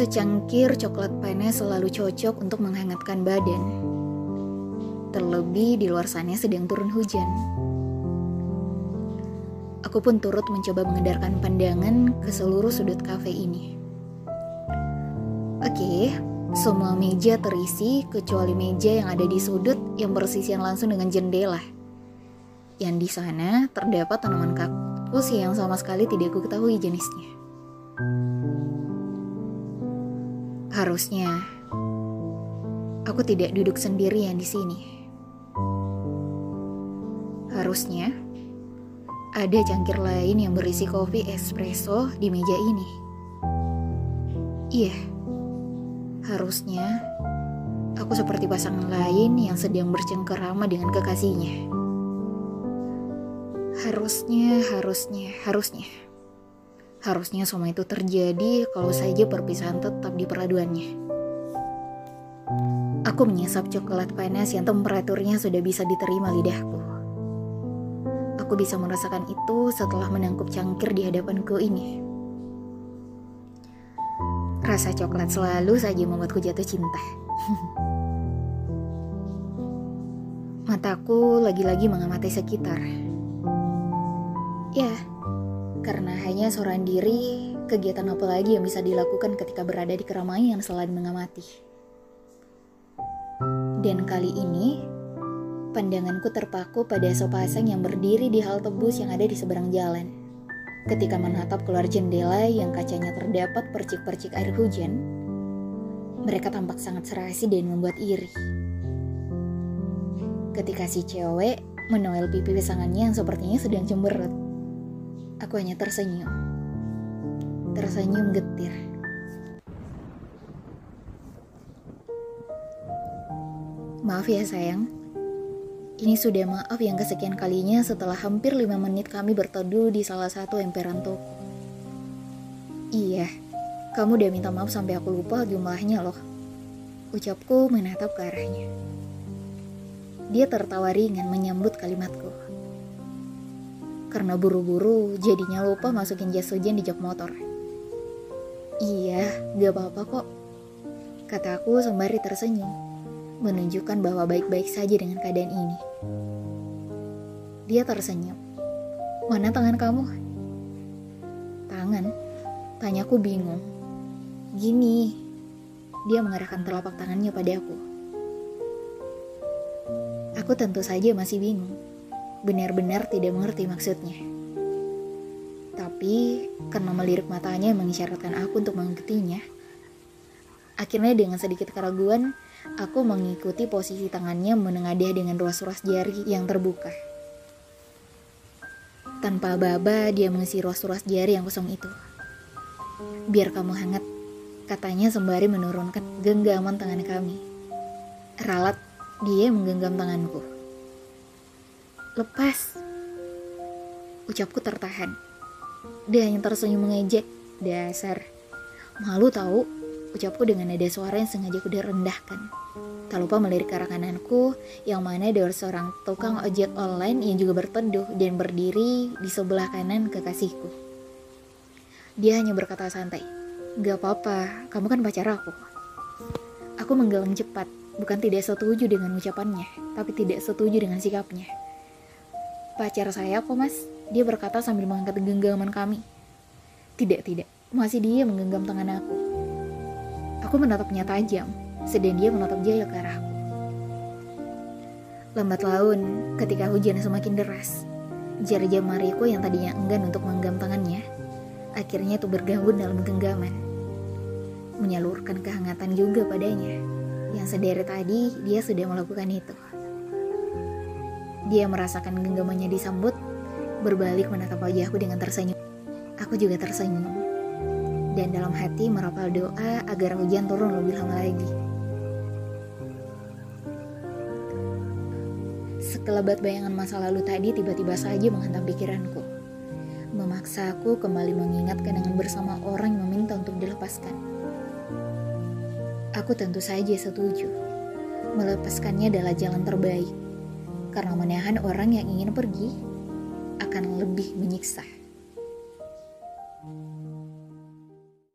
Secangkir coklat panas selalu cocok untuk menghangatkan badan. Terlebih di luar sana sedang turun hujan. Aku pun turut mencoba mengedarkan pandangan ke seluruh sudut kafe ini. Oke, semua meja terisi kecuali meja yang ada di sudut yang bersisian langsung dengan jendela. Yang di sana terdapat tanaman kaktus yang sama sekali tidak ku ketahui jenisnya. Harusnya aku tidak duduk sendirian di sini. Harusnya ada cangkir lain yang berisi kopi espresso di meja ini. Iya, harusnya aku seperti pasangan lain yang sedang bercengkerama dengan kekasihnya. Harusnya, harusnya, harusnya. Harusnya semua itu terjadi kalau saja perpisahan tetap di peraduannya. Aku menyesap coklat panas yang temperaturnya sudah bisa diterima lidahku. Aku bisa merasakan itu setelah menangkup cangkir di hadapanku ini. Rasa coklat selalu saja membuatku jatuh cinta. Mataku lagi-lagi mengamati sekitar. Ya, karena hanya seorang diri, kegiatan apa lagi yang bisa dilakukan ketika berada di keramaian selain mengamati? Dan kali ini, pandanganku terpaku pada sepasang yang berdiri di halte bus yang ada di seberang jalan. Ketika menatap keluar jendela yang kacanya terdapat percik-percik air hujan, mereka tampak sangat serasi dan membuat iri. Ketika si cewek menoel pipi pasangannya yang sepertinya sedang cemberut. Aku hanya tersenyum. Tersenyum getir. Maaf ya sayang. Ini sudah maaf yang kesekian kalinya setelah hampir lima menit kami berteduh di salah satu emperan toko. Iya, kamu udah minta maaf sampai aku lupa jumlahnya loh. Ucapku menatap ke arahnya. Dia tertawa ringan menyambut kalimatku. Karena buru-buru, jadinya lupa masukin jas hujan di jok motor. Iya, gak apa-apa kok. Kataku sembari tersenyum, menunjukkan bahwa baik-baik saja dengan keadaan ini. Dia tersenyum. Mana tangan kamu? Tangan? Tanyaku bingung. Gini. Dia mengarahkan telapak tangannya padaku. Aku tentu saja masih bingung benar-benar tidak mengerti maksudnya. Tapi karena melirik matanya mengisyaratkan aku untuk mengikutinya, akhirnya dengan sedikit keraguan, aku mengikuti posisi tangannya menengadah dengan ruas-ruas jari yang terbuka. Tanpa baba, dia mengisi ruas-ruas jari yang kosong itu. Biar kamu hangat, katanya sembari menurunkan genggaman tangan kami. Ralat, dia menggenggam tanganku. Lepas. Ucapku tertahan. Dia hanya tersenyum mengejek. Dasar. Malu tahu. Ucapku dengan nada suara yang sengaja kuda rendahkan. Tak lupa melirik ke arah kananku, yang mana ada seorang tukang ojek online yang juga berteduh dan berdiri di sebelah kanan kekasihku. Dia hanya berkata santai, Gak apa-apa, kamu kan pacar aku. Aku menggeleng cepat, bukan tidak setuju dengan ucapannya, tapi tidak setuju dengan sikapnya. Pacar saya kok mas, dia berkata sambil mengangkat genggaman kami. Tidak, tidak, masih dia menggenggam tangan aku. Aku menatapnya tajam, sedang dia menatap jaya ke arahku. Lambat laun, ketika hujan semakin deras, jari jemariku yang tadinya enggan untuk menggenggam tangannya, akhirnya itu bergabung dalam genggaman. Menyalurkan kehangatan juga padanya, yang sederet tadi dia sudah melakukan itu. Dia merasakan genggamannya disambut, berbalik menatap wajahku dengan tersenyum. Aku juga tersenyum. Dan dalam hati merapal doa agar hujan turun lebih lama lagi. Sekelebat bayangan masa lalu tadi tiba-tiba saja menghantam pikiranku. Memaksa aku kembali mengingat kenangan bersama orang yang meminta untuk dilepaskan. Aku tentu saja setuju. Melepaskannya adalah jalan terbaik karena menahan orang yang ingin pergi akan lebih menyiksa.